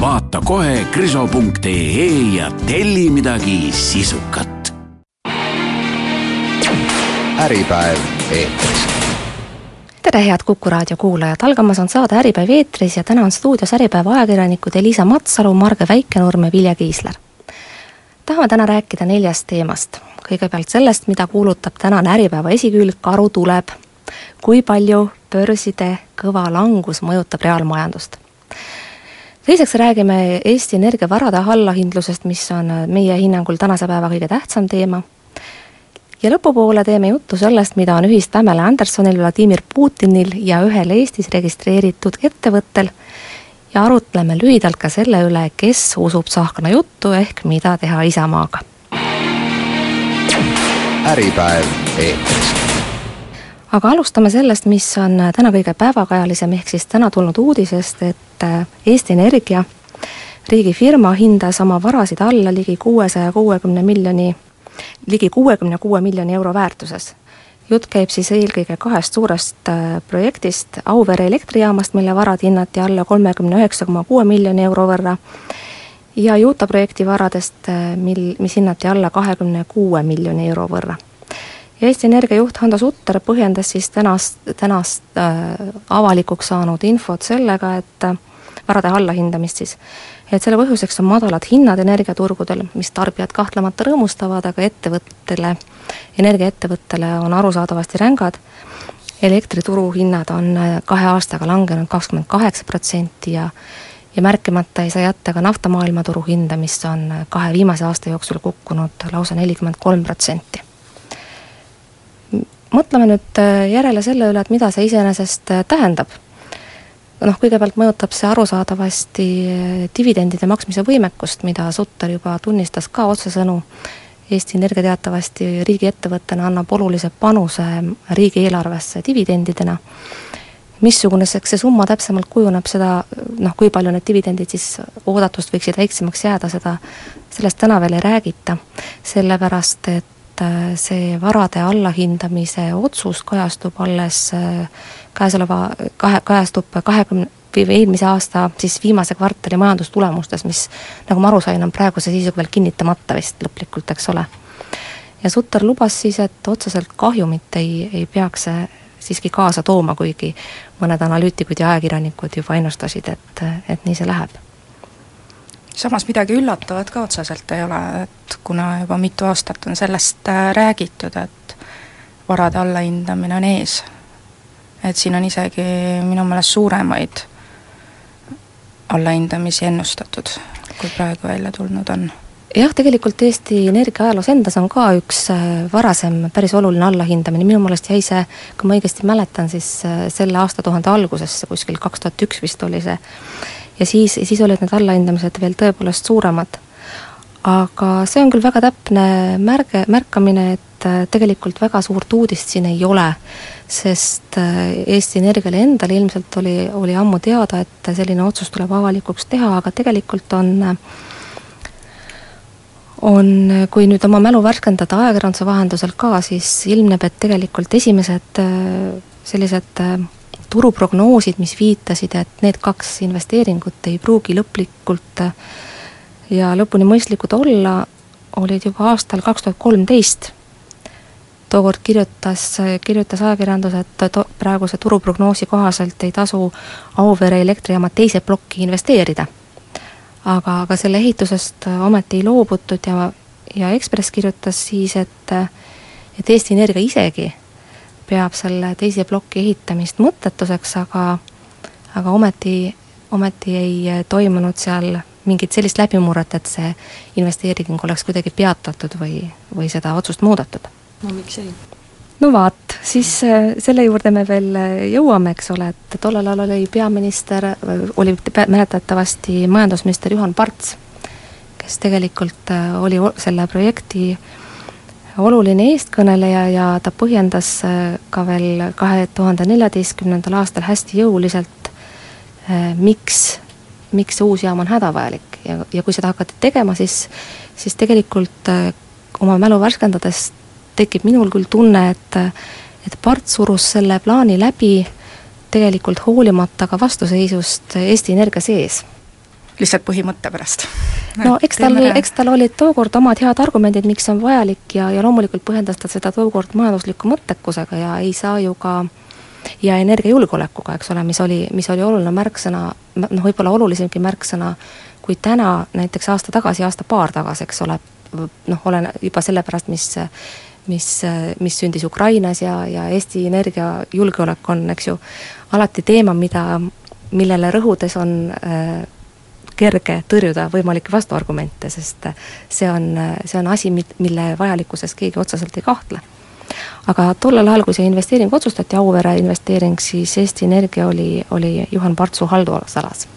Vaata kohe kriso.ee ja telli midagi sisukat. äripäev eetris tere, head Kuku raadio kuulajad, algamas on saade Äripäev eetris ja täna on stuudios Äripäeva ajakirjanikud Elisa Matsalu, Marge Väikenurm ja Vilja Kiisler. tahame täna rääkida neljast teemast. kõigepealt sellest, mida kuulutab tänane Äripäeva esikülg Karu tuleb. kui palju börside kõva langus mõjutab reaalmajandust teiseks räägime Eesti Energia varade allahindlusest, mis on meie hinnangul tänase päeva kõige tähtsam teema ja lõpupoole teeme juttu sellest, mida on ühist Pamela Andersonil, Vladimir Putinil ja ühel Eestis registreeritud ettevõttel ja arutleme lühidalt ka selle üle, kes usub Tsahkna juttu ehk mida teha Isamaaga. äripäev eetris. Aga alustame sellest, mis on täna kõige päevakajalisem, ehk siis täna tulnud uudisest, et Eesti Energia, riigifirma, hindas oma varasid alla ligi kuuesaja kuuekümne miljoni ligi kuuekümne kuue miljoni euro väärtuses. jutt käib siis eelkõige kahest suurest äh, projektist, Auvere elektrijaamast, mille varad hinnati alla kolmekümne üheksa koma kuue miljoni euro võrra, ja Juta projekti varadest, äh, mil, mis hinnati alla kahekümne kuue miljoni euro võrra. Eesti Energia juht Hando Sutter põhjendas siis tänast, tänast äh, avalikuks saanud infot sellega, et äh, varade allahindamist siis, et selle põhjuseks on madalad hinnad energiaturgudel, mis tarbijad kahtlemata rõõmustavad, aga ettevõttele, energiaettevõttele on arusaadavasti rängad, elektrituru hinnad on äh, kahe aastaga langenud kakskümmend kaheksa protsenti ja ja märkimata ei saa jätta ka nafta maailmaturu hinda, mis on äh, kahe viimase aasta jooksul kukkunud lausa nelikümmend kolm protsenti. Mõtleme nüüd äh, järele selle üle, et mida see iseenesest tähendab noh, kõigepealt mõjutab see arusaadavasti eh, dividendide maksmise võimekust, mida Sutter juba tunnistas ka otsesõnu. Eesti Energia teatavasti riigiettevõttena annab olulise panuse riigieelarvesse dividendidena. missuguseks see summa täpsemalt kujuneb, seda noh, kui palju need dividendid siis oodatust võiksid väiksemaks jääda, seda, sellest täna veel ei räägita, sellepärast et see varade allahindamise otsus kajastub alles äh, käesoleva kahe, kajastub kahekümne eelmise aasta siis viimase kvartali majandustulemustes, mis nagu ma aru sain, on praeguse seisuga veel kinnitamata vist lõplikult, eks ole. ja Sutter lubas siis, et otseselt kahjumit ei, ei peaks see siiski kaasa tooma, kuigi mõned analüütikud ja ajakirjanikud juba ennustasid, et, et nii see läheb samas midagi üllatavat ka otseselt ei ole, et kuna juba mitu aastat on sellest äh, räägitud, et varade allahindamine on ees et siin on isegi minu meelest suuremaid allahindamisi ennustatud, kui praegu välja tulnud on. Jah, tegelikult Eesti Energia ajaloos endas on ka üks äh, varasem päris oluline allahindamine, minu meelest jäi see, kui ma õigesti mäletan, siis äh, selle aastatuhande algusesse, kuskil kaks tuhat üks vist oli see, ja siis, siis olid need allahindamised veel tõepoolest suuremad. aga see on küll väga täpne märge, märkamine, et äh, tegelikult väga suurt uudist siin ei ole sest äh, Eesti Energiale endale ilmselt oli, oli ammu teada, et selline otsus tuleb avalikuks teha, aga tegelikult on on, kui nüüd oma mälu värskendada ajakirjanduse vahendusel ka, siis ilmneb, et tegelikult esimesed äh, sellised turuprognoosid, mis viitasid, et need kaks investeeringut ei pruugi lõplikult ja lõpuni mõistlikud olla, olid juba aastal kaks tuhat kolmteist tookord kirjutas, kirjutas ajakirjandus, et to-, praeguse turuprognoosi kohaselt ei tasu Auvere elektrijaama teise plokki investeerida. aga, aga selle ehitusest ometi ei loobutud ja, ja Ekspress kirjutas siis, et et Eesti Energia isegi peab selle teise ploki ehitamist mõttetuseks, aga aga ometi, ometi ei toimunud seal mingit sellist läbimurret, et see investeering oleks kuidagi peatatud või, või seda otsust muudetud no miks ei? no vaat, siis äh, selle juurde me veel äh, jõuame, eks ole, et tollel ajal oli peaminister, oli mäletatavasti majandusminister Juhan Parts, kes tegelikult äh, oli selle projekti oluline eestkõneleja ja ta põhjendas äh, ka veel kahe tuhande neljateistkümnendal aastal hästi jõuliselt, miks, miks see uus jaam on hädavajalik. Ja, ja kui seda hakati tegema, siis, siis tegelikult oma mälu värskendades tekib minul küll tunne, et et part surus selle plaani läbi tegelikult hoolimata ka vastuseisust Eesti Energia sees lihtsalt põhimõtte pärast? no eks tal, eks tal olid tookord omad head argumendid, miks see on vajalik ja, ja loomulikult põhjendas ta seda tookord majandusliku mõttekusega ja ei saa ju ka ja energiajulgeolekuga, eks ole, mis oli, mis oli oluline märksõna, noh, võib-olla olulisemgi märksõna kui täna, näiteks aasta tagasi, aasta-paar tagasi, eks ole, noh, olen juba sellepärast, mis mis, mis sündis Ukrainas ja, ja Eesti energiajulgeolek on, eks ju, alati teema, mida, millele rõhudes on äh, kerge tõrjuda võimalikke vastuargumente, sest see on, see on asi, mille vajalikkuses keegi otseselt ei kahtle. aga tollel ajal, kui see investeering otsustati, Auvere investeering, siis Eesti Energia oli, oli Juhan Partsu haldusalas.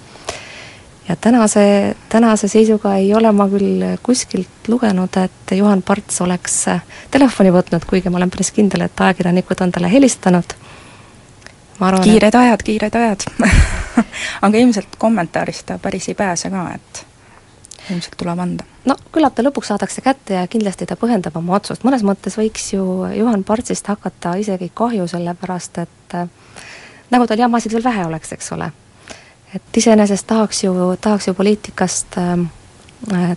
ja tänase, tänase seisuga ei ole ma küll kuskilt lugenud, et Juhan Parts oleks telefoni võtnud, kuigi ma olen päris kindel, et ajakirjanikud on talle helistanud arvan, kiired et... ajad, kiired ajad aga ilmselt kommentaarist ta päris ei pääse ka, et ilmselt tuleb anda. no küllap ta lõpuks saadakse kätte ja kindlasti ta põhjendab oma otsust, mõnes mõttes võiks ju Juhan Partsist hakata isegi kahju, sellepärast et äh, nagu tal jamasid veel vähe oleks, eks ole. et iseenesest tahaks ju, tahaks ju poliitikast äh,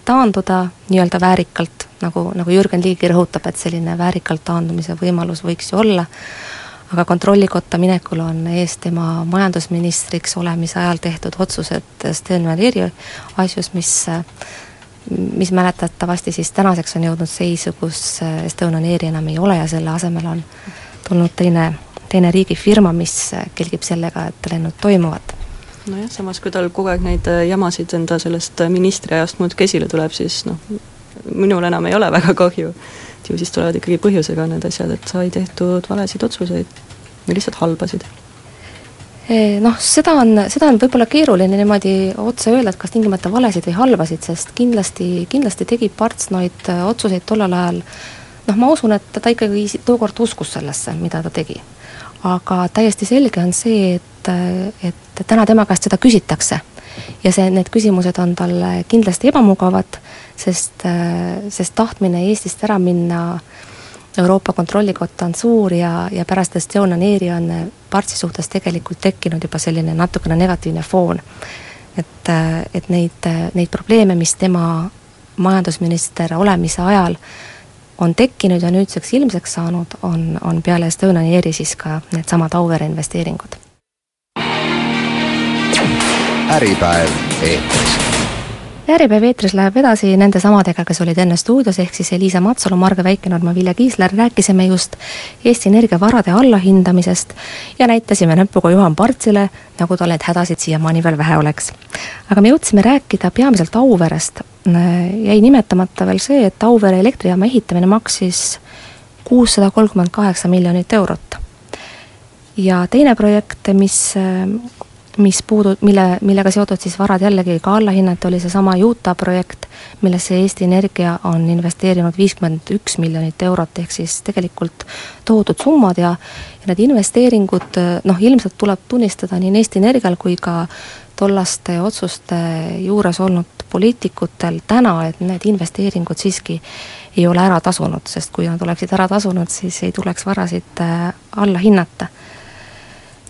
taanduda nii-öelda väärikalt, nagu, nagu Jürgen Ligi rõhutab, et selline väärikalt taandumise võimalus võiks ju olla, aga kontrollikotta minekul on ees tema majandusministriks olemise ajal tehtud otsused Sten Valeri asjus, mis mis mäletatavasti siis tänaseks on jõudnud seisu, kus Estonian Airi enam ei ole ja selle asemel on tulnud teine, teine riigifirma, mis kelgib sellega, et lennud toimuvad. Nojah, samas kui tal kogu aeg neid jamasid enda sellest ministriajast muudkui esile tuleb, siis noh, minul enam ei ole väga kahju. Ju siis tulevad ikkagi põhjusega need asjad, et sai tehtud valesid otsuseid. Või lihtsalt halbasid. Noh, seda on, seda on võib-olla keeruline niimoodi otse öelda, et kas tingimata valesid või halbasid, sest kindlasti, kindlasti tegi Parts neid äh, otsuseid tollel ajal. Noh, ma usun, et ta ikkagi tookord uskus sellesse, mida ta tegi. aga täiesti selge on see, et, äh, et täna tema käest seda küsitakse. ja see, need küsimused on talle kindlasti ebamugavad sest, äh, sest tahtmine Eestist ära minna Euroopa Kontrollikotta on suur ja, ja pärast Estonian Airi on Partsi suhtes tegelikult tekkinud juba selline natukene negatiivne foon. et, äh, et neid, neid probleeme, mis tema majandusminister olemise ajal on tekkinud ja nüüdseks ilmseks saanud, on, on peale Estonian Airi siis ka needsamad Auvere investeeringud. äripäev eetris Äripäev eetris läheb edasi nende samadega, kes olid enne stuudios, ehk siis Liisa Matsalu, Marge Väike-Norma, Vilja Kiisler, rääkisime just Eesti Energia varade allahindamisest ja näitasime näpuga Juhan Partsile, nagu tal neid hädasid siiamaani veel vähe oleks. aga me jõudsime rääkida peamiselt Auverest, jäi nimetamata veel see, et Auvere elektrijaama ehitamine maksis kuussada kolmkümmend kaheksa miljonit eurot. ja teine projekt, mis mis puudu-, mille, millega seotud siis varad jällegi ka alla hinnati, oli seesama Utah projekt, millesse Eesti Energia on investeerinud viiskümmend üks miljonit eurot, ehk siis tegelikult tohutud summad ja ja need investeeringud noh, ilmselt tuleb tunnistada nii Eesti Energial kui ka tollaste otsuste juures olnud poliitikutel täna, et need investeeringud siiski ei ole ära tasunud, sest kui nad oleksid ära tasunud, siis ei tuleks varasid äh, alla hinnata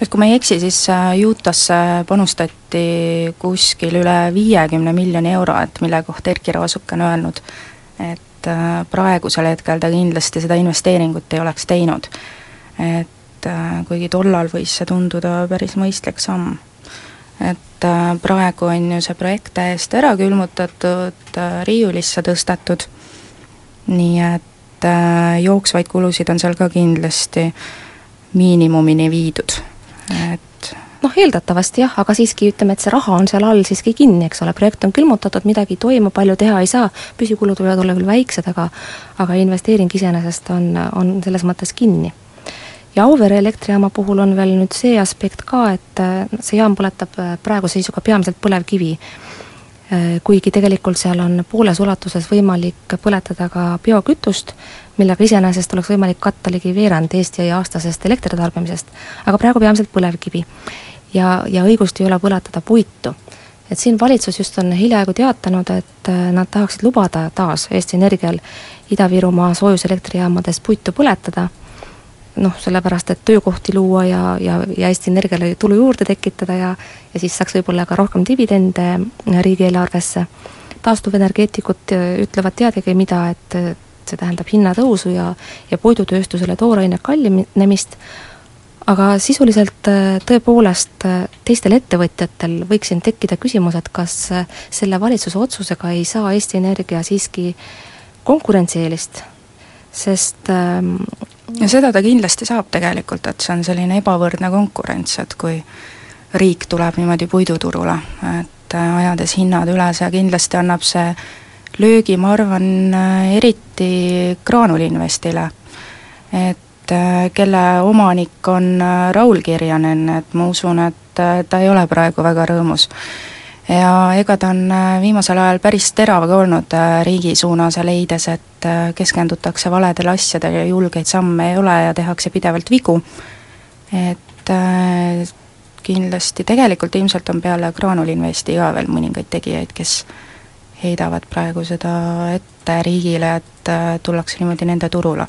et kui ma ei eksi, siis äh, Utah'sse panustati kuskil üle viiekümne miljoni euro, et mille kohta Erkki Raasuk on öelnud, et äh, praegusel hetkel ta kindlasti seda investeeringut ei oleks teinud. et äh, kuigi tollal võis see tunduda päris mõistlik samm. et praegu on ju see projekt täiesti ära külmutatud, riiulisse tõstetud, nii et jooksvaid kulusid on seal ka kindlasti miinimumini viidud et noh, eeldatavasti jah, aga siiski ütleme, et see raha on seal all siiski kinni, eks ole, projekt on külmutatud, midagi ei toimu, palju teha ei saa, püsikulud võivad olla küll väiksed, aga aga investeering iseenesest on, on selles mõttes kinni. ja Auvere elektrijaama puhul on veel nüüd see aspekt ka, et see jaam põletab praeguse seisuga peamiselt põlevkivi. kuigi tegelikult seal on pooles ulatuses võimalik põletada ka biokütust, millega iseenesest oleks võimalik katta ligi veerand Eesti aastasest elektritarbimisest, aga praegu peamiselt põlevkivi. ja, ja õigust ei ole põletada puitu et siin valitsus just on hiljaaegu teatanud, et äh, nad tahaksid lubada taas Eesti Energial Ida-Virumaa soojuselektrijaamades puitu põletada, noh, sellepärast et töökohti luua ja, ja, ja Eesti Energiale tulu juurde tekitada ja ja siis saaks võib-olla ka rohkem dividende riigieelarvesse. taastuvenergeetikud äh, ütlevad teadagi mida, et see tähendab hinnatõusu ja, ja puidutööstusele tooraine kallinemist, aga sisuliselt äh, tõepoolest äh, teistel ettevõtjatel võiks siin tekkida küsimus, et kas äh, selle valitsuse otsusega ei saa Eesti Energia siiski konkurentsieelist, sest ähm, ja seda ta kindlasti saab tegelikult, et see on selline ebavõrdne konkurents, et kui riik tuleb niimoodi puiduturule, et ajades hinnad üles ja kindlasti annab see löögi, ma arvan, eriti Graanulinvestile. et äh, kelle omanik on äh, Raul Kirjanen, et ma usun, et äh, ta ei ole praegu väga rõõmus. ja ega ta on viimasel ajal päris terav ka olnud riigi suunas ja leides, et keskendutakse valedele asjadele ja julgeid samme ei ole ja tehakse pidevalt vigu, et kindlasti, tegelikult ilmselt on peale Graanulinvesti ka veel mõningaid tegijaid, kes heidavad praegu seda ette riigile, et tullakse niimoodi nende turule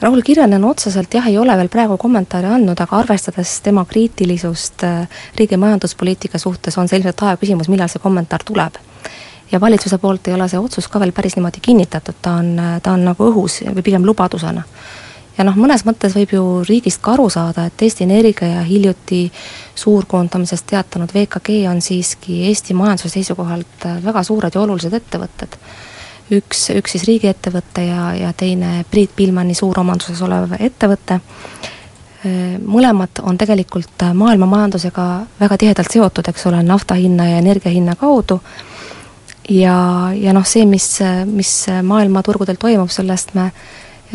Raul Kirjanen otseselt jah, ei ole veel praegu kommentaari andnud, aga arvestades tema kriitilisust äh, riigi majanduspoliitika suhtes, on see ilmselt aja küsimus, millal see kommentaar tuleb. ja valitsuse poolt ei ole see otsus ka veel päris niimoodi kinnitatud, ta on, ta on nagu õhus või pigem lubadusena. Ja noh, mõnes mõttes võib ju riigist ka aru saada, et Eesti Energia ja hiljuti suurkoondamisest teatanud VKG on siiski Eesti majanduse seisukohalt väga suured ja olulised ettevõtted. Üks, üks siis riigiettevõte ja, ja teine Priit Pilmani suuromanduses olev ettevõte, mõlemad on tegelikult maailma majandusega väga tihedalt seotud, eks ole, nafta hinna ja energia hinna kaudu, ja, ja noh, see, mis, mis maailmaturgudel toimub, sellest me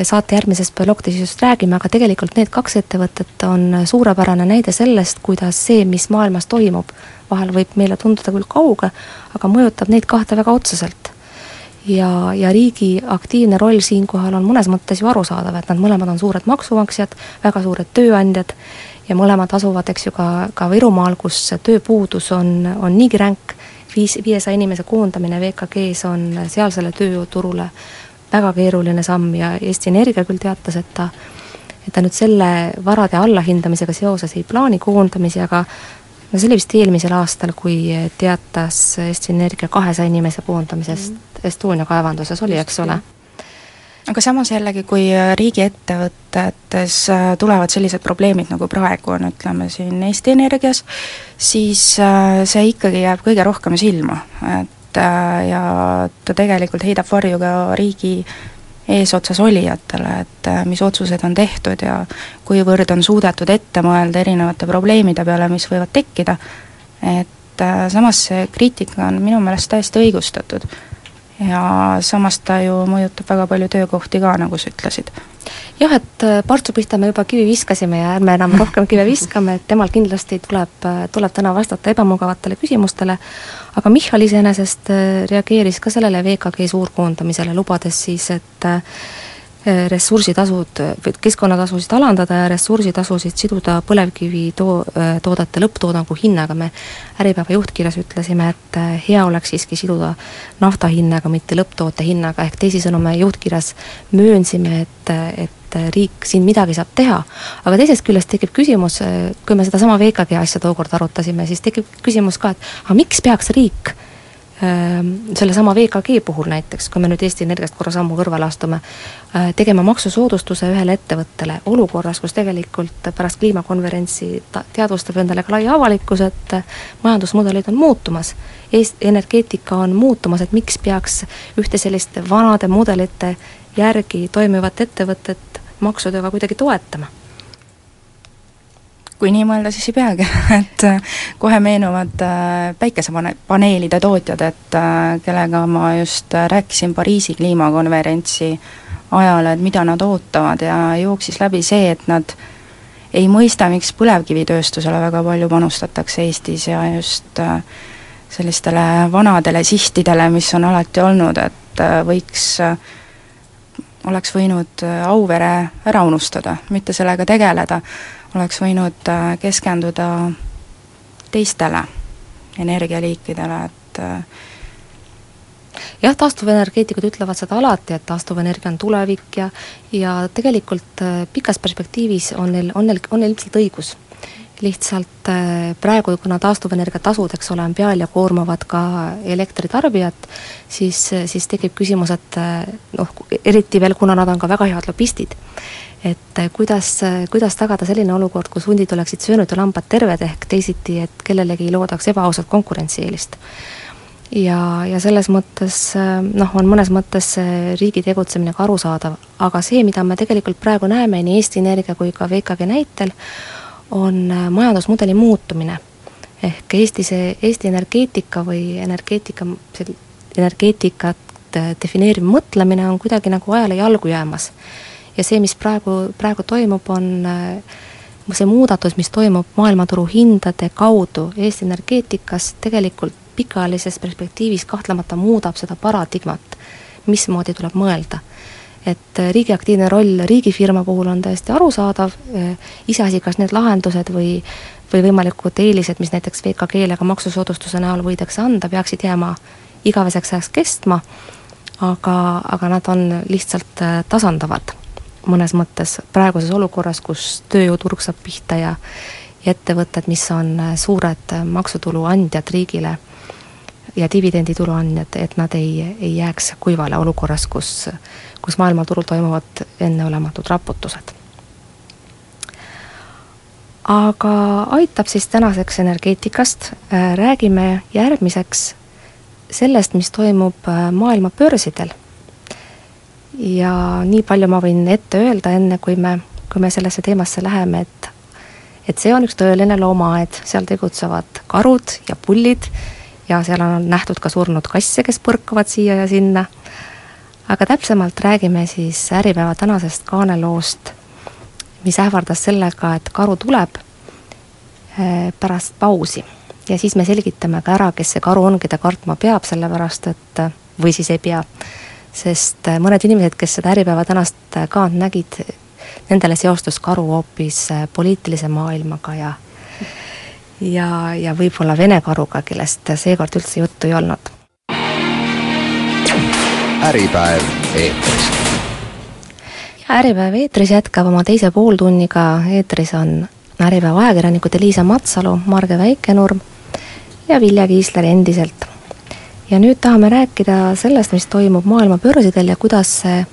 saate järgmises ploktis just räägime, aga tegelikult need kaks ettevõtet on suurepärane näide sellest, kuidas see, mis maailmas toimub, vahel võib meile tunduda küll kauge, aga mõjutab neid kahte väga otseselt. Ja, ja riigi aktiivne roll siinkohal on mõnes mõttes ju arusaadav, et nad mõlemad on suured maksumaksjad, väga suured tööandjad ja mõlemad asuvad, eks ju, ka, ka Virumaal, kus tööpuudus on, on niigi ränk, viis, viiesaja inimese koondamine VKG-s on sealsele tööjõuturule väga keeruline samm ja Eesti Energia küll teatas, et ta et ta nüüd selle varade allahindamisega seoses ei plaani koondamisi, aga no see oli vist eelmisel aastal, kui teatas Eesti Energia kahesaja inimese koondamisest mm Estonia kaevanduses oli, eks ole? aga samas jällegi, kui riigiettevõtetes äh, tulevad sellised probleemid, nagu praegu on, ütleme siin Eesti Energias, siis äh, see ikkagi jääb kõige rohkem silma, et ja ta tegelikult heidab varju ka riigi eesotsas olijatele, et mis otsused on tehtud ja kuivõrd on suudetud ette mõelda erinevate probleemide peale, mis võivad tekkida, et samas see kriitika on minu meelest täiesti õigustatud ja samas ta ju mõjutab väga palju töökohti ka, nagu sa ütlesid. jah, et äh, Partsu pihta me juba kivi viskasime ja ärme enam rohkem kive viskame, et temal kindlasti tuleb, äh, tuleb täna vastata ebamugavatele küsimustele, aga Michal iseenesest äh, reageeris ka sellele VKG suurkoondamisele, lubades siis, et ressursitasud või keskkonnatasusid alandada ja ressursitasusid siduda põlevkivi too-, äh, toodete lõpptoodangu hinnaga, me Äripäeva juhtkirjas ütlesime, et äh, hea oleks siiski siduda nafta hinnaga, mitte lõpptoote hinnaga, ehk teisisõnu me juhtkirjas möönsime, et, et riik siin midagi saab teha. aga teisest küljest tekib küsimus, kui me sedasama VKG asja tookord arutasime, siis tekib küsimus ka, et aga miks peaks riik Ehm, sellesama VKG puhul näiteks, kui me nüüd Eesti Energiast korra sammu kõrvale astume, äh, tegema maksusoodustuse ühele ettevõttele olukorras, kus tegelikult pärast kliimakonverentsi ta teadvustab endale ka lai avalikkus, et äh, majandusmudelid on muutumas. Eest-, energeetika on muutumas, et miks peaks ühte sellist vanade mudelite järgi toimivat ettevõtet maksudega kuidagi toetama kui nii mõelda, siis ei peagi, et äh, kohe meenuvad äh, päikesepaneelide tootjad, et äh, kellega ma just rääkisin Pariisi kliimakonverentsi ajal, et mida nad ootavad ja jooksis läbi see, et nad ei mõista, miks põlevkivitööstusele väga palju panustatakse Eestis ja just sellistele vanadele sihtidele, mis on alati olnud, et võiks, oleks võinud Auvere ära unustada, mitte sellega tegeleda, oleks võinud keskenduda teistele energialiikidele, et jah, taastuvenergeetikud ütlevad seda alati, et taastuvenergia on tulevik ja ja tegelikult pikas perspektiivis on neil, on neil, on neil ilmselt õigus lihtsalt äh, praegu, kuna taastuvenergia tasud, eks ole, on peal ja koormavad ka elektritarbijat, siis, siis tekib küsimus, et äh, noh, eriti veel, kuna nad on ka väga head lobistid, et äh, kuidas, kuidas tagada selline olukord, kus hundid oleksid söönud ja lambad terved, ehk teisiti, et kellelegi ei loodaks ebaausat konkurentsieelist. ja, ja selles mõttes noh, on mõnes mõttes riigi tegutsemine ka arusaadav, aga see, mida me tegelikult praegu näeme nii Eesti Energia kui ka VKG näitel, on äh, majandusmudeli muutumine. ehk Eesti see, Eesti energeetika või energeetika, energeetikat äh, defineeriv mõtlemine on kuidagi nagu ajale jalgu jäämas. ja see, mis praegu, praegu toimub, on äh, see muudatus, mis toimub maailmaturu hindade kaudu Eesti energeetikas, tegelikult pikaajalises perspektiivis kahtlemata muudab seda paradigmat, mismoodi tuleb mõelda et äh, riigi aktiivne roll riigifirma puhul on täiesti arusaadav, äh, iseasi, kas need lahendused või või võimalikud eelised, mis näiteks VKG-le ka maksusoodustuse näol võidakse anda, peaksid jääma igaveseks ajaks kestma, aga, aga nad on lihtsalt äh, tasandavad mõnes mõttes praeguses olukorras, kus tööjõuturg saab pihta ja ja ettevõtted, mis on suured maksutulu andjad riigile ja dividenditulu andjad, et nad ei, ei jääks kuivale olukorras, kus kus maailmaturul toimuvad enneolematud raputused. aga aitab siis tänaseks energeetikast, räägime järgmiseks sellest, mis toimub äh, maailma börsidel. ja nii palju ma võin ette öelda, enne kui me, kui me sellesse teemasse läheme, et et see on üks tõeline loomaaed, seal tegutsevad karud ja pullid ja seal on nähtud ka surnud kasse, kes põrkavad siia ja sinna aga täpsemalt räägime siis Äripäeva tänasest kaaneloost, mis ähvardas sellega, et karu tuleb eh, pärast pausi. ja siis me selgitame ka ära, kes see karu on, keda kartma peab, sellepärast et, või siis ei pea. sest mõned inimesed, kes seda Äripäeva tänast kaant nägid, nendele seostus karu hoopis eh, poliitilise maailmaga ja ja, ja võib-olla Vene karuga, kellest seekord üldse juttu ei olnud Äripäev eetris. äripäev eetris jätkab oma teise pooltunniga, eetris on Äripäeva ajakirjanikud Liisa Matsalu, Marge Väikenurm ja Vilja Kiisler endiselt. ja nüüd tahame rääkida sellest, mis toimub maailma börsidel ja kuidas see,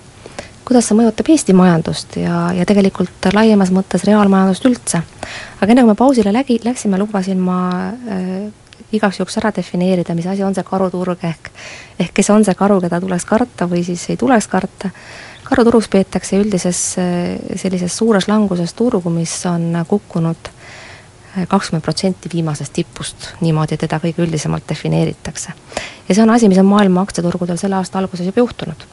kuidas see mõjutab Eesti majandust ja, ja tegelikult laiemas mõttes reaalmajandust üldse. aga enne kui me pausile lägi, läksime, lubasin ma äh, igaks juhuks ära defineerida, mis asi on see karuturg ehk ehk kes on see karu, keda tuleks karta või siis ei tuleks karta. karuturuks peetakse üldises sellises suures languses turgu, mis on kukkunud kakskümmend protsenti viimasest tipust, niimoodi teda kõige üldisemalt defineeritakse. ja see on asi, mis on maailma aktsiaturgudel selle aasta alguses juba juhtunud.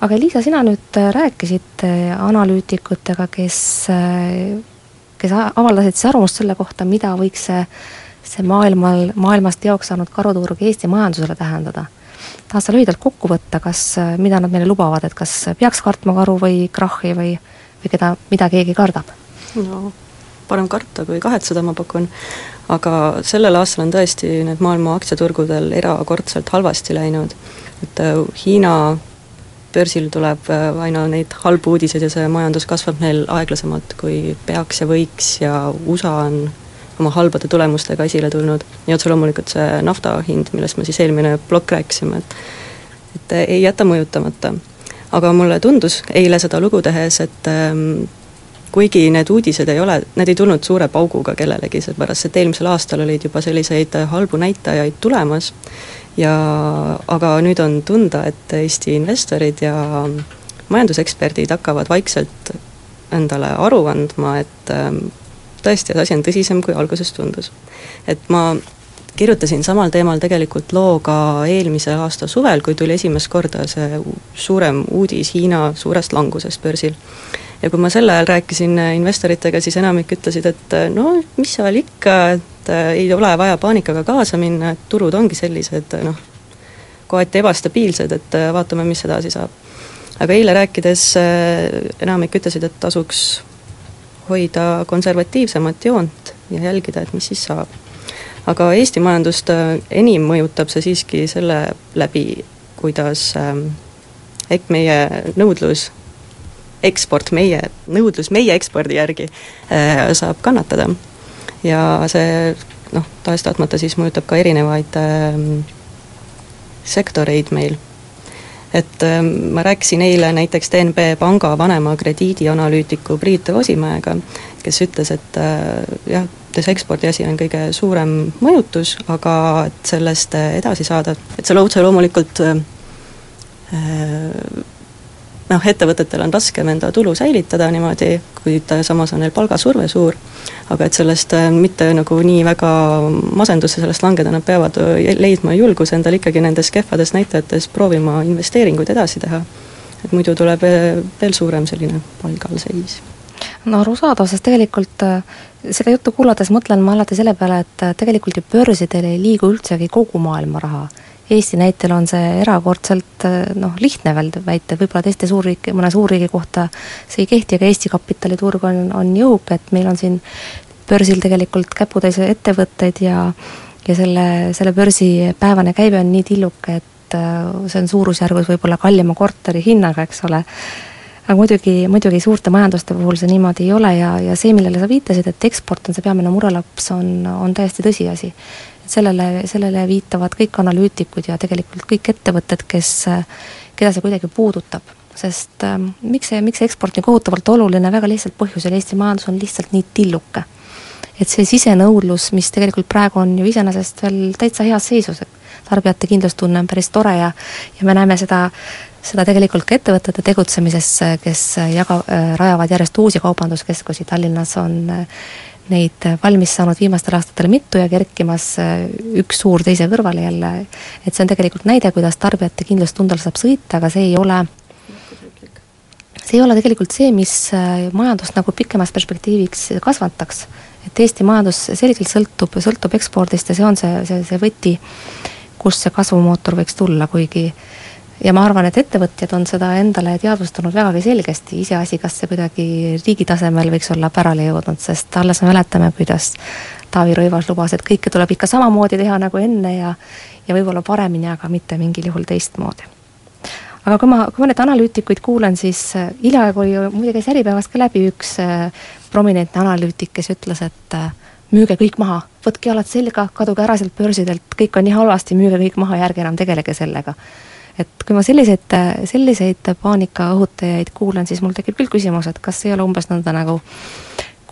aga Liisa, sina nüüd rääkisid analüütikutega, kes kes avaldasid siis arvamust selle kohta, mida võiks see see maailmal, maailmast teoks saanud karuturg Eesti majandusele tähendada? tahad sa lühidalt kokku võtta, kas, mida nad meile lubavad, et kas peaks kartma karu või krahhi või, või keda, mida keegi kardab? no parem karta kui kahetseda, ma pakun, aga sellel aastal on tõesti need maailma aktsiaturgudel erakordselt halvasti läinud, et äh, Hiina börsil tuleb äh, aina neid halbu uudiseid ja see majandus kasvab neil aeglasemalt, kui peaks ja võiks ja USA on oma halbade tulemustega esile tulnud ja otse loomulikult see nafta hind, millest me siis eelmine plokk rääkisime, et et ei jäta mõjutamata. aga mulle tundus eile seda lugu tehes, et ähm, kuigi need uudised ei ole, need ei tulnud suure pauguga kellelegi, seepärast et eelmisel aastal olid juba selliseid halbu näitajaid tulemas ja aga nüüd on tunda, et Eesti investorid ja majanduseksperdid hakkavad vaikselt endale aru andma, et ähm, tõesti, et asi on tõsisem, kui alguses tundus. et ma kirjutasin samal teemal tegelikult loo ka eelmise aasta suvel, kui tuli esimest korda see suurem uudis Hiina suurest langusest börsil. ja kui ma sel ajal rääkisin investoritega, siis enamik ütlesid, et no mis seal ikka, et äh, ei ole vaja paanikaga kaasa minna, et turud ongi sellised noh, kohati ebastabiilsed, et äh, vaatame, mis edasi saab. aga eile rääkides enamik ütlesid, et tasuks hoida konservatiivsemat joont ja jälgida, et mis siis saab. aga Eesti majandust enim mõjutab see siiski selle läbi, kuidas ähm, ehk meie nõudlus eksport, meie, nõudlus meie ekspordi järgi äh, saab kannatada. ja see noh, tahes-tahtmata siis mõjutab ka erinevaid äh, sektoreid meil. Et äh, ma rääkisin eile näiteks DNB panga vanema krediidianalüütiku Priit Roosimäega, kes ütles, et äh, jah, see ekspordi asi on kõige suurem mõjutus, aga et sellest edasi saada, et see otse loomulikult äh, äh noh, ettevõtetel on raskem enda tulu säilitada niimoodi, kuid samas on neil palgasurve suur, aga et sellest äh, mitte nagu nii väga masendusse sellest langeda, nad peavad äh, leidma julguse endal ikkagi nendes kehvades näitajates proovima investeeringuid edasi teha. et muidu tuleb äh, veel suurem selline palgalseis. No arusaadav, sest tegelikult seda juttu kuulates mõtlen ma alati selle peale, et tegelikult ju börsidel ei liigu üldsegi kogu maailma raha Eesti näitel on see erakordselt noh, lihtne veel väita, võib-olla teiste suurriik, mõne suurriigi kohta see ei kehti, aga Eesti kapitaliturg on, on jõuke, et meil on siin börsil tegelikult käputäis ettevõtteid ja ja selle, selle börsi päevane käive on nii tilluke, et äh, see on suurusjärgus võib-olla kallima korteri hinnaga, eks ole, aga muidugi, muidugi suurte majanduste puhul see niimoodi ei ole ja, ja see, millele sa viitasid, et eksport on see peamine murelaps, on, on täiesti tõsiasi sellele, sellele viitavad kõik analüütikud ja tegelikult kõik ettevõtted, kes, keda see kuidagi puudutab. sest äh, miks see, miks see eksport nii kohutavalt oluline, väga lihtsalt põhjusel, Eesti majandus on lihtsalt nii tilluke. et see sisenõudlus, mis tegelikult praegu on ju iseenesest veel täitsa heas seisus, et tarbijate kindlustunne on päris tore ja ja me näeme seda, seda tegelikult ka ettevõtete tegutsemises, kes jaga- äh,, rajavad järjest uusi kaubanduskeskusi, Tallinnas on äh, neid valmis saanud viimastel aastatel mitu ja kerkimas äh, üks suur teise kõrvale jälle, et see on tegelikult näide, kuidas tarbijate kindlustundel saab sõita, aga see ei ole see ei ole tegelikult see, mis äh, majandust nagu pikemas perspektiiviks kasvataks. et Eesti majandus selgelt sõltub, sõltub ekspordist ja see on see, see, see võti, kust see kasvumootor võiks tulla, kuigi äh, ja ma arvan, et ettevõtjad on seda endale teadvustanud vägagi selgesti, iseasi, kas see kuidagi riigi tasemel võiks olla pärale jõudnud, sest alles me mäletame, kuidas Taavi Rõivas lubas, et kõike tuleb ikka samamoodi teha nagu enne ja ja võib-olla paremini, aga mitte mingil juhul teistmoodi. aga kui ma, kui ma neid analüütikuid kuulan, siis äh, hiljaaegu oli ju, muide käis Äripäevast ka läbi üks äh, prominentne analüütik, kes ütles, et äh, müüge kõik maha, võtke jalad selga, kaduge ära sealt börsidelt, kõik on nii halvasti, müüge kõik maha ja ärge enam tegelege sellega et kui ma selliseid, selliseid paanika õhutajaid kuulen, siis mul tekib küll küsimus, et kas ei ole umbes nõnda nagu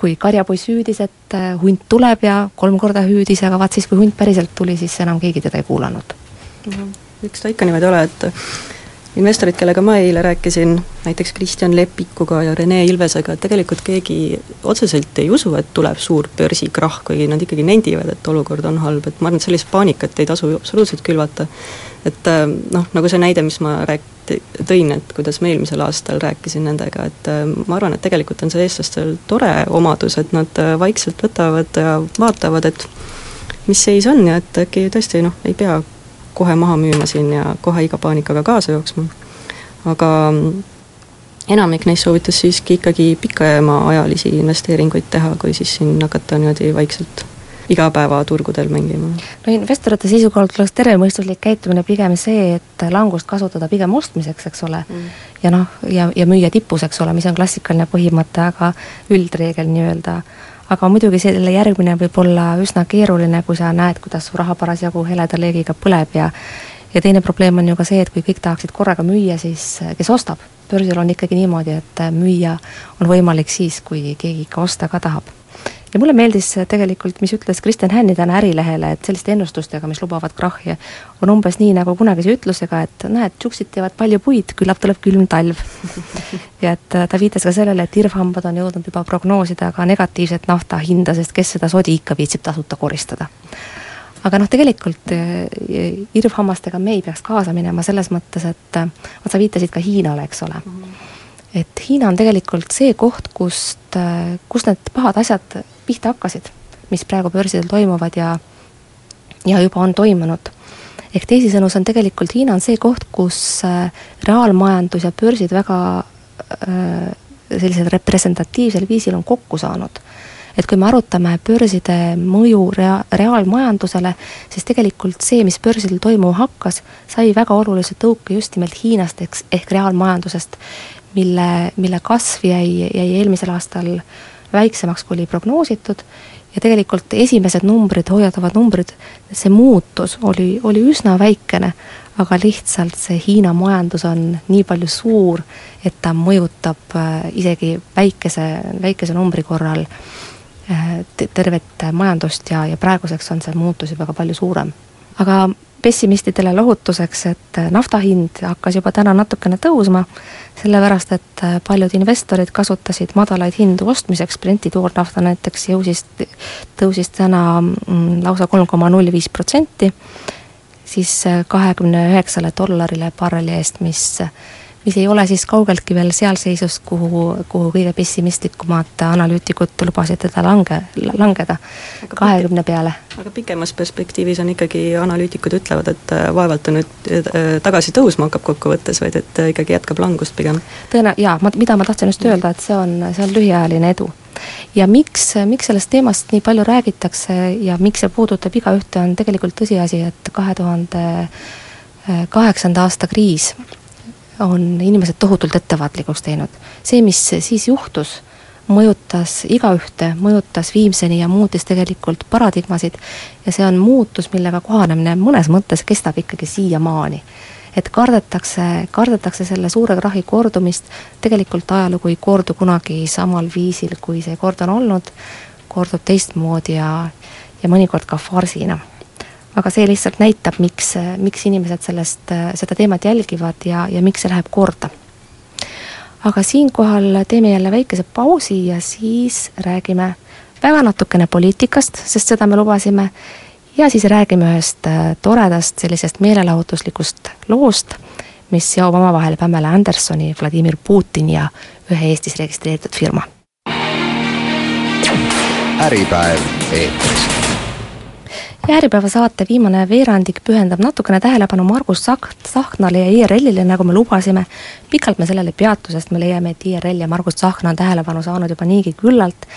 kui karjapoiss hüüdis, et äh, hunt tuleb ja kolm korda hüüdis, aga vaat siis, kui hunt päriselt tuli, siis enam keegi teda ei kuulanud mm. -hmm. eks ta ikka niimoodi ole, et investorid, kellega ma eile rääkisin, näiteks Kristjan Lepikuga ja Rene Ilvesega, et tegelikult keegi otseselt ei usu, et tuleb suur börsikrahh, kuigi nad ikkagi nendivad, et olukord on halb, et ma arvan, et sellist paanikat ei tasu absoluutselt külvata. et äh, noh, nagu see näide, mis ma rääk-, tõin, et kuidas ma eelmisel aastal rääkisin nendega, et äh, ma arvan, et tegelikult on see eestlastel tore omadus, et nad äh, vaikselt võtavad ja vaatavad, et mis seis on ja et äkki tõesti noh, ei pea kohe maha müüma siin ja kohe iga paanikaga kaasa jooksma. aga enamik neist soovitas siiski ikkagi pikemaajalisi investeeringuid teha, kui siis siin hakata niimoodi vaikselt igapäevaturgudel mängima. no investorite seisukohalt oleks tervemõistuslik käitumine pigem see, et langust kasutada pigem ostmiseks, eks ole mm., ja noh, ja, ja müüa tipus, eks ole, mis on klassikaline põhimõte, aga üldreegel nii-öelda aga muidugi selle järgmine võib olla üsna keeruline, kui sa näed, kuidas su raha parasjagu heleda leegiga põleb ja ja teine probleem on ju ka see, et kui kõik tahaksid korraga müüa, siis kes ostab? börsil on ikkagi niimoodi, et müüa on võimalik siis, kui keegi ikka osta ka tahab ja mulle meeldis tegelikult, mis ütles Kristjan Hänni täna Ärilehele, et selliste ennustustega, mis lubavad krahhi, on umbes nii nagu kunagise ütlusega, et näed, tšuksid teevad palju puid, küllap tuleb külm talv. ja et ta viitas ka sellele, et irvhambad on jõudnud juba prognoosida ka negatiivset nafta hinda, sest kes seda sodi ikka viitsib tasuta koristada aga noh, tegelikult eh, irvhammastega me ei peaks kaasa minema selles mõttes, et vot sa viitasid ka Hiinale, eks ole. -hmm et Hiina on tegelikult see koht, kust, kust need pahad asjad pihta hakkasid. mis praegu börsidel toimuvad ja ja juba on toimunud. ehk teisisõnu, see on tegelikult, Hiina on see koht, kus äh, reaalmajandus ja börsid väga äh, sellisel representatiivsel viisil on kokku saanud et kui me arutame börside mõju rea-, reaalmajandusele, siis tegelikult see, mis börsidel toimuma hakkas, sai väga olulise tõuke just nimelt Hiinast, eks, ehk reaalmajandusest, mille, mille kasv jäi, jäi eelmisel aastal väiksemaks, kui oli prognoositud, ja tegelikult esimesed numbrid, hoiatavad numbrid, see muutus oli, oli üsna väikene, aga lihtsalt see Hiina majandus on nii palju suur, et ta mõjutab äh, isegi väikese, väikese numbri korral Äh, tervet majandust ja, ja praeguseks on see muutus juba ka palju suurem. aga pessimistidele lohutuseks, et nafta hind hakkas juba täna natukene tõusma, sellepärast et paljud investorid kasutasid madalaid hindu ostmiseks, Brenti toornafta näiteks jõusis, tõusis täna mm, lausa kolm koma null viis protsenti, siis kahekümne üheksale dollarile barreli eest, mis mis ei ole siis kaugeltki veel seal seisus, kuhu, kuhu kõige pessimistlikumad analüütikud lubasid teda lange, langeda, kahekümne peale. aga pikemas perspektiivis on ikkagi, analüütikud ütlevad, et äh, vaevalt ta nüüd äh, tagasi tõusma hakkab kokkuvõttes, vaid et äh, ikkagi jätkab langust pigem. tõena-, jaa, ma, mida ma tahtsin just öelda, et see on, see on lühiajaline edu. ja miks, miks sellest teemast nii palju räägitakse ja miks see puudutab igaühte, on tegelikult tõsiasi, et kahe tuhande kaheksanda aasta kriis on inimesed tohutult ettevaatlikuks teinud. see, mis siis juhtus, mõjutas igaühte, mõjutas Viimseni ja muutis tegelikult paradigmasid ja see on muutus, millega kohanemine mõnes mõttes kestab ikkagi siiamaani. et kardetakse, kardetakse selle suure krahi kordumist, tegelikult ajalugu ei kordu kunagi samal viisil, kui see kord on olnud, kordub teistmoodi ja, ja mõnikord ka farsina aga see lihtsalt näitab, miks, miks inimesed sellest, seda teemat jälgivad ja, ja miks see läheb korda. aga siinkohal teeme jälle väikese pausi ja siis räägime väga natukene poliitikast, sest seda me lubasime, ja siis räägime ühest äh, toredast sellisest meelelahutuslikust loost, mis seob omavahel Pamela Andersoni, Vladimir Putin ja ühe Eestis registreeritud firma. äripäev eetris ja Äripäeva saate viimane veerandik pühendab natukene tähelepanu Margus Sak-, Tsahknale ja IRL-ile, nagu me lubasime. pikalt me sellele ei peatu, sest me leiame, et IRL ja Margus Tsahkna on tähelepanu saanud juba niigi küllalt,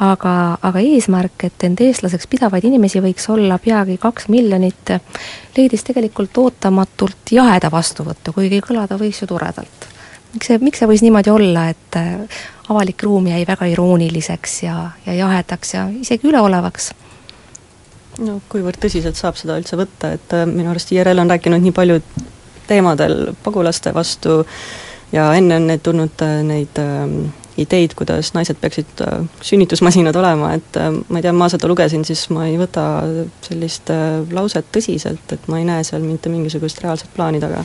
aga, aga eesmärk, et end eestlaseks pidavaid inimesi võiks olla peagi kaks miljonit, leidis tegelikult ootamatult jaheda vastuvõttu, kuigi kõlada võis ju toredalt. miks see, miks see võis niimoodi olla, et avalik ruum jäi väga irooniliseks ja, ja jahedaks ja isegi üleolevaks no kuivõrd tõsiselt saab seda üldse võtta, et äh, minu arust IRL on rääkinud nii palju teemadel pagulaste vastu ja enne on neid tulnud äh, neid äh, ideid, kuidas naised peaksid äh, sünnitusmasinad olema, et ma ei tea, ma seda lugesin, siis ma ei võta sellist lauset tõsiselt, et ma ei näe seal mitte mingisugust reaalset plaani taga.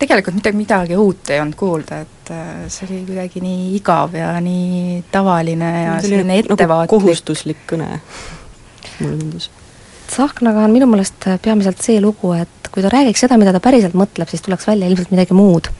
tegelikult mitte midagi uut ei olnud kuulda, et see oli kuidagi nii igav ja nii tavaline ja selline, selline nagu ettevaatlik nagu kohustuslik kõne mulle tundus. Tsahknaga on minu meelest peamiselt see lugu, et kui ta räägiks seda, mida ta päriselt mõtleb, siis tuleks välja ilmselt midagi muud.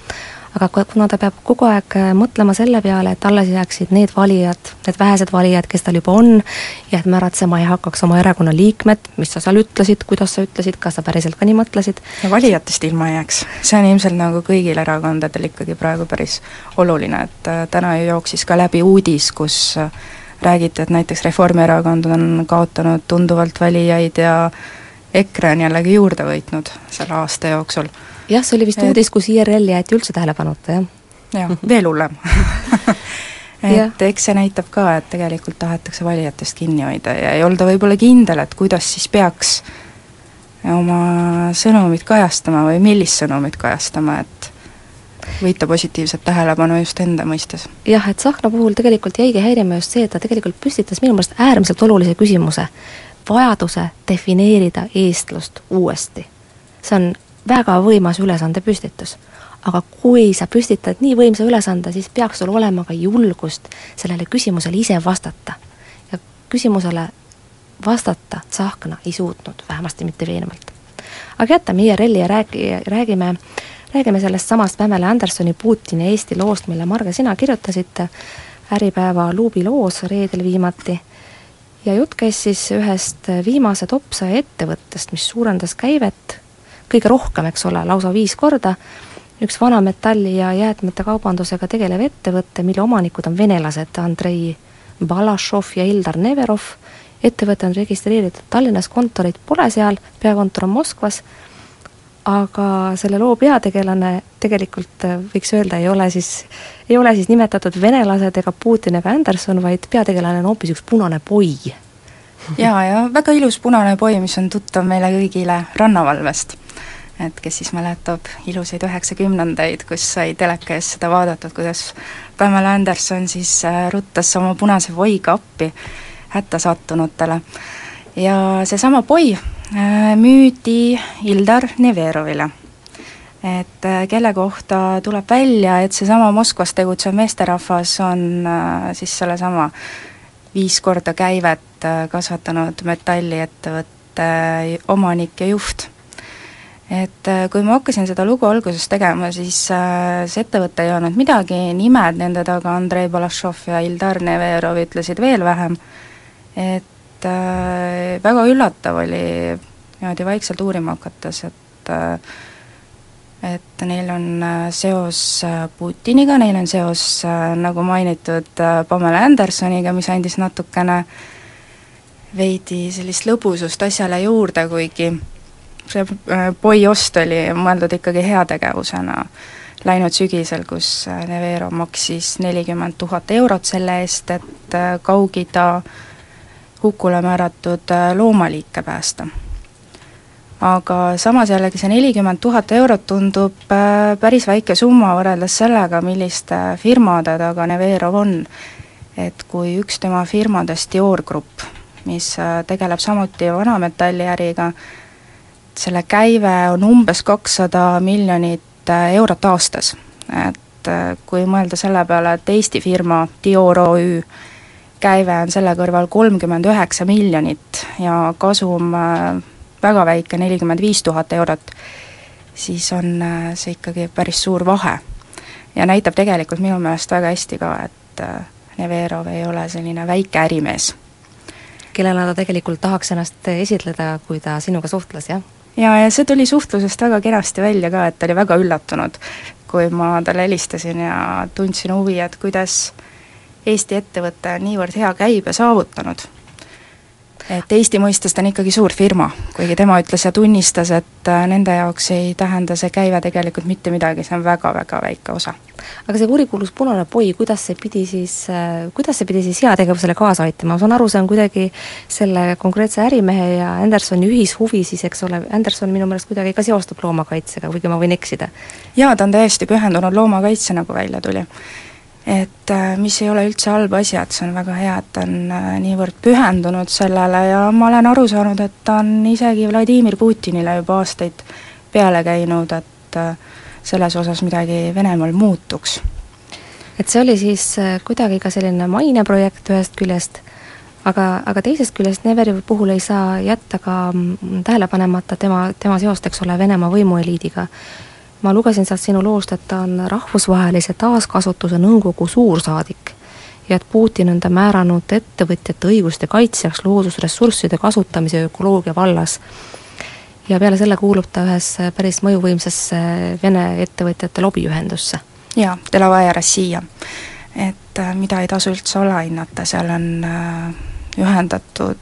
aga kuna ta peab kogu aeg mõtlema selle peale, et alles jääksid need valijad, need vähesed valijad, kes tal juba on, ja et märatsema ei hakkaks oma erakonna liikmed, mis sa seal ütlesid, kuidas sa ütlesid, kas sa päriselt ka nii mõtlesid. ja valijatest ilma ei jääks. see on ilmselt nagu kõigil erakondadel ikkagi praegu päris oluline, et äh, täna ju jooksis ka läbi uudis, kus äh, räägiti, et näiteks Reformierakond on kaotanud tunduvalt valijaid ja EKRE on jällegi juurde võitnud selle aasta jooksul. jah, see oli vist et... uudis, kus IRL jäeti üldse tähelepanuta, jah. jah, veel hullem et eks see näitab ka, et tegelikult tahetakse valijatest kinni hoida ja ei olda võib-olla kindel, et kuidas siis peaks oma sõnumit kajastama või millist sõnumit kajastama, et võita positiivset tähelepanu just enda mõistes. jah, et Tsahkna puhul tegelikult jäigi häirima just see, et ta tegelikult püstitas minu meelest äärmiselt olulise küsimuse, vajaduse defineerida eestlust uuesti. see on väga võimas ülesande püstitus. aga kui sa püstitad nii võimsa ülesande, siis peaks sul olema ka julgust sellele küsimusele ise vastata. ja küsimusele vastata Tsahkna ei suutnud, vähemasti mitte veenvalt. aga jätame IRL-i ja räägi, räägime räägime sellest samast Pamela Andersoni Putini Eesti loost, mille Marge, sina kirjutasid Äripäeva luubi loos reedel viimati. Ja jutt käis siis ühest viimase topsaja ettevõttest, mis suurendas käivet kõige rohkem, eks ole, lausa viis korda, üks vana metalli- ja jäätmete kaubandusega tegelev ettevõte, mille omanikud on venelased, Andrei Balašov ja Ildar Neverov, ettevõte on registreeritud Tallinnas, kontorit pole seal, peakontor on Moskvas, aga selle loo peategelane tegelikult äh, võiks öelda, ei ole siis, ei ole siis nimetatud venelased ega Putin ega Anderson, vaid peategelane on hoopis üks punane poi. jaa, ja väga ilus punane poi, mis on tuttav meile kõigile rannavalvest et kes siis mäletab ilusaid üheksakümnendaid, kus sai teleka ees seda vaadatud, kuidas Pamela Anderson siis äh, ruttas oma punase poiga appi hätta sattunutele. ja seesama poi müüdi Ildar Neverovile. et äh, kelle kohta tuleb välja, et seesama Moskvas tegutsev meesterahvas on siis sellesama viis korda käivet kasvatanud metalliettevõtte omanik ja juht et äh, kui ma hakkasin seda lugu alguses tegema, siis äh, see ettevõte ei olnud midagi, nimed nende taga, Andrei Balašov ja Ildar Neverov ütlesid veel vähem, et äh, väga üllatav oli niimoodi vaikselt uurima hakates, et äh, et neil on äh, seos äh, Putiniga, neil on seos, nagu mainitud, Pamela Andersoniga, mis andis natukene veidi sellist lõbusust asjale juurde, kuigi see äh, poi ost oli mõeldud ikkagi heategevusena. Läinud sügisel, kus äh, Nevero maksis nelikümmend tuhat eurot selle eest, et äh, Kaug-Ida hukule määratud loomaliike päästa. aga samas jällegi see nelikümmend tuhat eurot tundub päris väike summa võrreldes sellega, milliste firmade taga Neverov on. et kui üks tema firmadest, Dior Grupp, mis tegeleb samuti vanametalliäriga, selle käive on umbes kakssada miljonit äh, eurot aastas. et äh, kui mõelda selle peale, et Eesti firma Dior OÜ käive on selle kõrval kolmkümmend üheksa miljonit ja kasum äh, väga väike, nelikümmend viis tuhat eurot, siis on see ikkagi päris suur vahe. ja näitab tegelikult minu meelest väga hästi ka, et Neverov ei ole selline väike ärimees. kellena ta tegelikult tahaks ennast esitleda, kui ta sinuga suhtles, jah? ja, ja see tuli suhtlusest väga kenasti välja ka, et ta oli väga üllatunud, kui ma talle helistasin ja tundsin huvi, et kuidas Eesti ettevõte on niivõrd hea käibe saavutanud et Eesti mõistes ta on ikkagi suur firma, kuigi tema ütles ja tunnistas, et äh, nende jaoks ei tähenda see käive tegelikult mitte midagi, see on väga-väga väike osa. aga see kurikuulus punane poi, kuidas see pidi siis, äh, kuidas see pidi siis heategevusele kaasa aitama, ma saan aru, see on kuidagi selle konkreetse ärimehe ja Andersoni ühishuvi siis, eks ole, Anderson minu meelest kuidagi ka seostub loomakaitsega, kuigi ma võin eksida? jaa, ta on täiesti pühendunud loomakaitse, nagu välja tuli et äh, mis ei ole üldse halb asi, et see on väga hea, et ta on äh, niivõrd pühendunud sellele ja ma olen aru saanud, et ta on isegi Vladimir Putinile juba aastaid peale käinud, et äh, selles osas midagi Venemaal muutuks. et see oli siis kuidagi ka selline maineprojekt ühest küljest, aga, aga teisest küljest Neveri puhul ei saa jätta ka mm, tähele panemata tema, tema seost, eks ole, Venemaa võimueliidiga ma lugesin sealt sinu loost, et ta on rahvusvahelise taaskasutuse nõukogu suursaadik ja et Putin on ta määranud ettevõtjate õiguste kaitsjaks loodusressursside kasutamise ökoloogia vallas. ja peale selle kuulub ta ühesse päris mõjuvõimsasse Vene ettevõtjate lobiühendusse. jaa, Delavaja Rossija. et äh, mida ei tasu üldse alahinnata, seal on äh, ühendatud,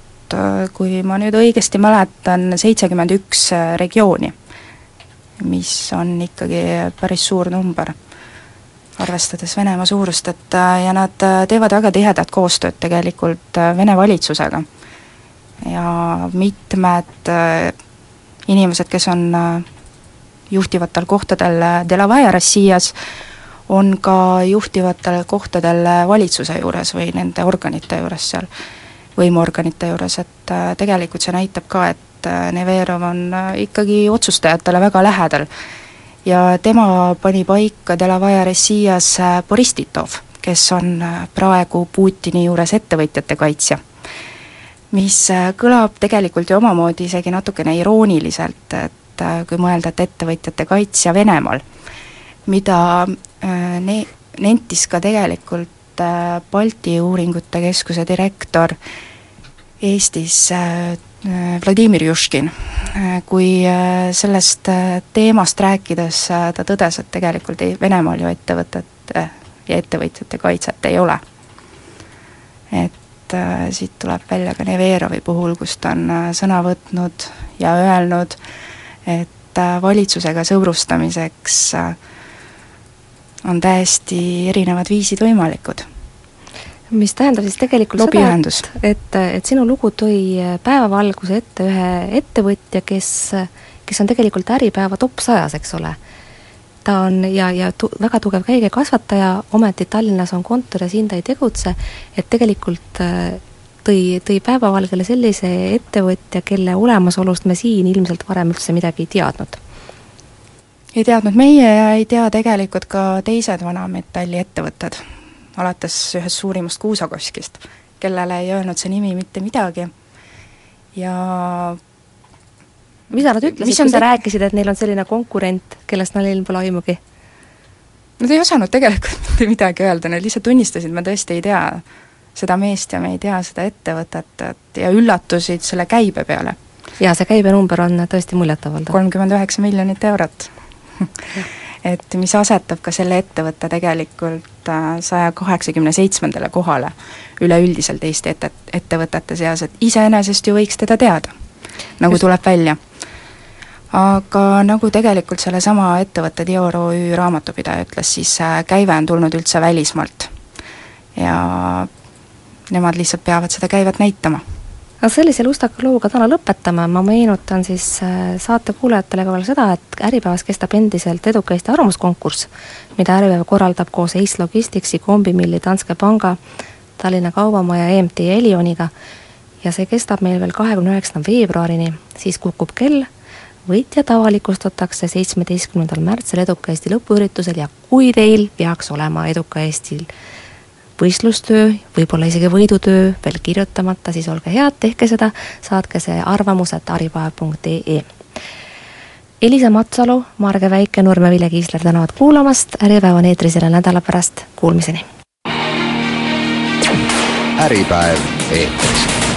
kui ma nüüd õigesti mäletan, seitsekümmend üks regiooni mis on ikkagi päris suur number, arvestades Venemaa suurust, et äh, ja nad äh, teevad väga tihedat koostööd tegelikult äh, Vene valitsusega. ja mitmed inimesed, kes on juhtivatel kohtadel Delavaja Rossias, on ka juhtivatel kohtadel valitsuse juures või nende organite juures seal, võimuorganite juures, et tegelikult see näitab ka, et et äh, Neverov on äh, ikkagi otsustajatele väga lähedal. ja tema pani paika Delavaja Rossijas äh, Boris Titov, kes on praegu Putini juures ettevõtjate kaitsja. mis kõlab tegelikult ju omamoodi isegi natukene irooniliselt, et kui mõelda, et ettevõtjate kaitsja Venemaal, mida ne-, nentis ka tegelikult Balti Uuringute Keskuse direktor Eestis Vladimir Juškin, kui sellest teemast rääkides ta tõdes, et tegelikult ei, Venemaal ju ettevõtete ja ettevõtjate kaitset ei ole. et siit tuleb välja ka Neverovi puhul, kus ta on sõna võtnud ja öelnud, et valitsusega sõbrustamiseks on täiesti erinevad viisid võimalikud mis tähendab siis tegelikult Lobiühendus. seda, et, et, et sinu lugu tõi päevavalguse ette ühe ettevõtja, kes, kes on tegelikult Äripäeva top sajas, eks ole. ta on ja, ja tu-, väga tugev käigekasvataja, ometi Tallinnas on kontor ja siin ta ei tegutse, et tegelikult äh, tõi, tõi päevavalgele sellise ettevõtja, kelle olemasolust me siin ilmselt varem üldse midagi ei teadnud ei teadnud meie ja ei tea tegelikult ka teised vanametalli ettevõtted alates ühest suurimast kuusakoskist, kellele ei öelnud see nimi mitte midagi ja mida nad ütlesid, kui sa rääkisid, et neil on selline konkurent, kellest neil pole aimugi? Nad ei osanud tegelikult mitte midagi öelda, nad lihtsalt tunnistasid, me tõesti ei tea seda meest ja me ei tea seda ettevõtet, et ja üllatusid selle käibe peale. jaa, see käibenumber on tõesti muljetavaldav. kolmkümmend üheksa miljonit eurot et mis asetab ka selle ettevõtte tegelikult saja kaheksakümne seitsmendale kohale üleüldiselt Eesti ette, ettevõtete seas, et iseenesest ju võiks teda teada, nagu Just. tuleb välja. aga nagu tegelikult sellesama ettevõtte Dior OÜ raamatupidaja ütles, siis äh, käive on tulnud üldse välismaalt. ja nemad lihtsalt peavad seda käivet näitama aga sellise lustaka looga täna lõpetame, ma meenutan siis äh, saate kuulajatele ka veel seda, et Äripäevas kestab endiselt eduka Eesti arvamuskonkurss, mida Äripäev korraldab koos Ace Logisticsi, Kombimilli, Danske Panga, Tallinna Kaubamaja, EMT ja Elioniga ja see kestab meil veel kahekümne üheksanda veebruarini, siis kukub kell, võitjad avalikustatakse seitsmeteistkümnendal märtsil Eduka Eesti lõpuüritusel ja kui teil peaks olema Eduka Eestil võistlustöö, võib-olla isegi võidutöö veel kirjutamata, siis olge head, tehke seda, saatke see arvamus, et aripäev.ee. Elisa Matsalu, Marge Väike, Nurme Vilja Kiisler tänavad kuulamast, Äripäev on eetris jälle nädala pärast, kuulmiseni! äripäev eetris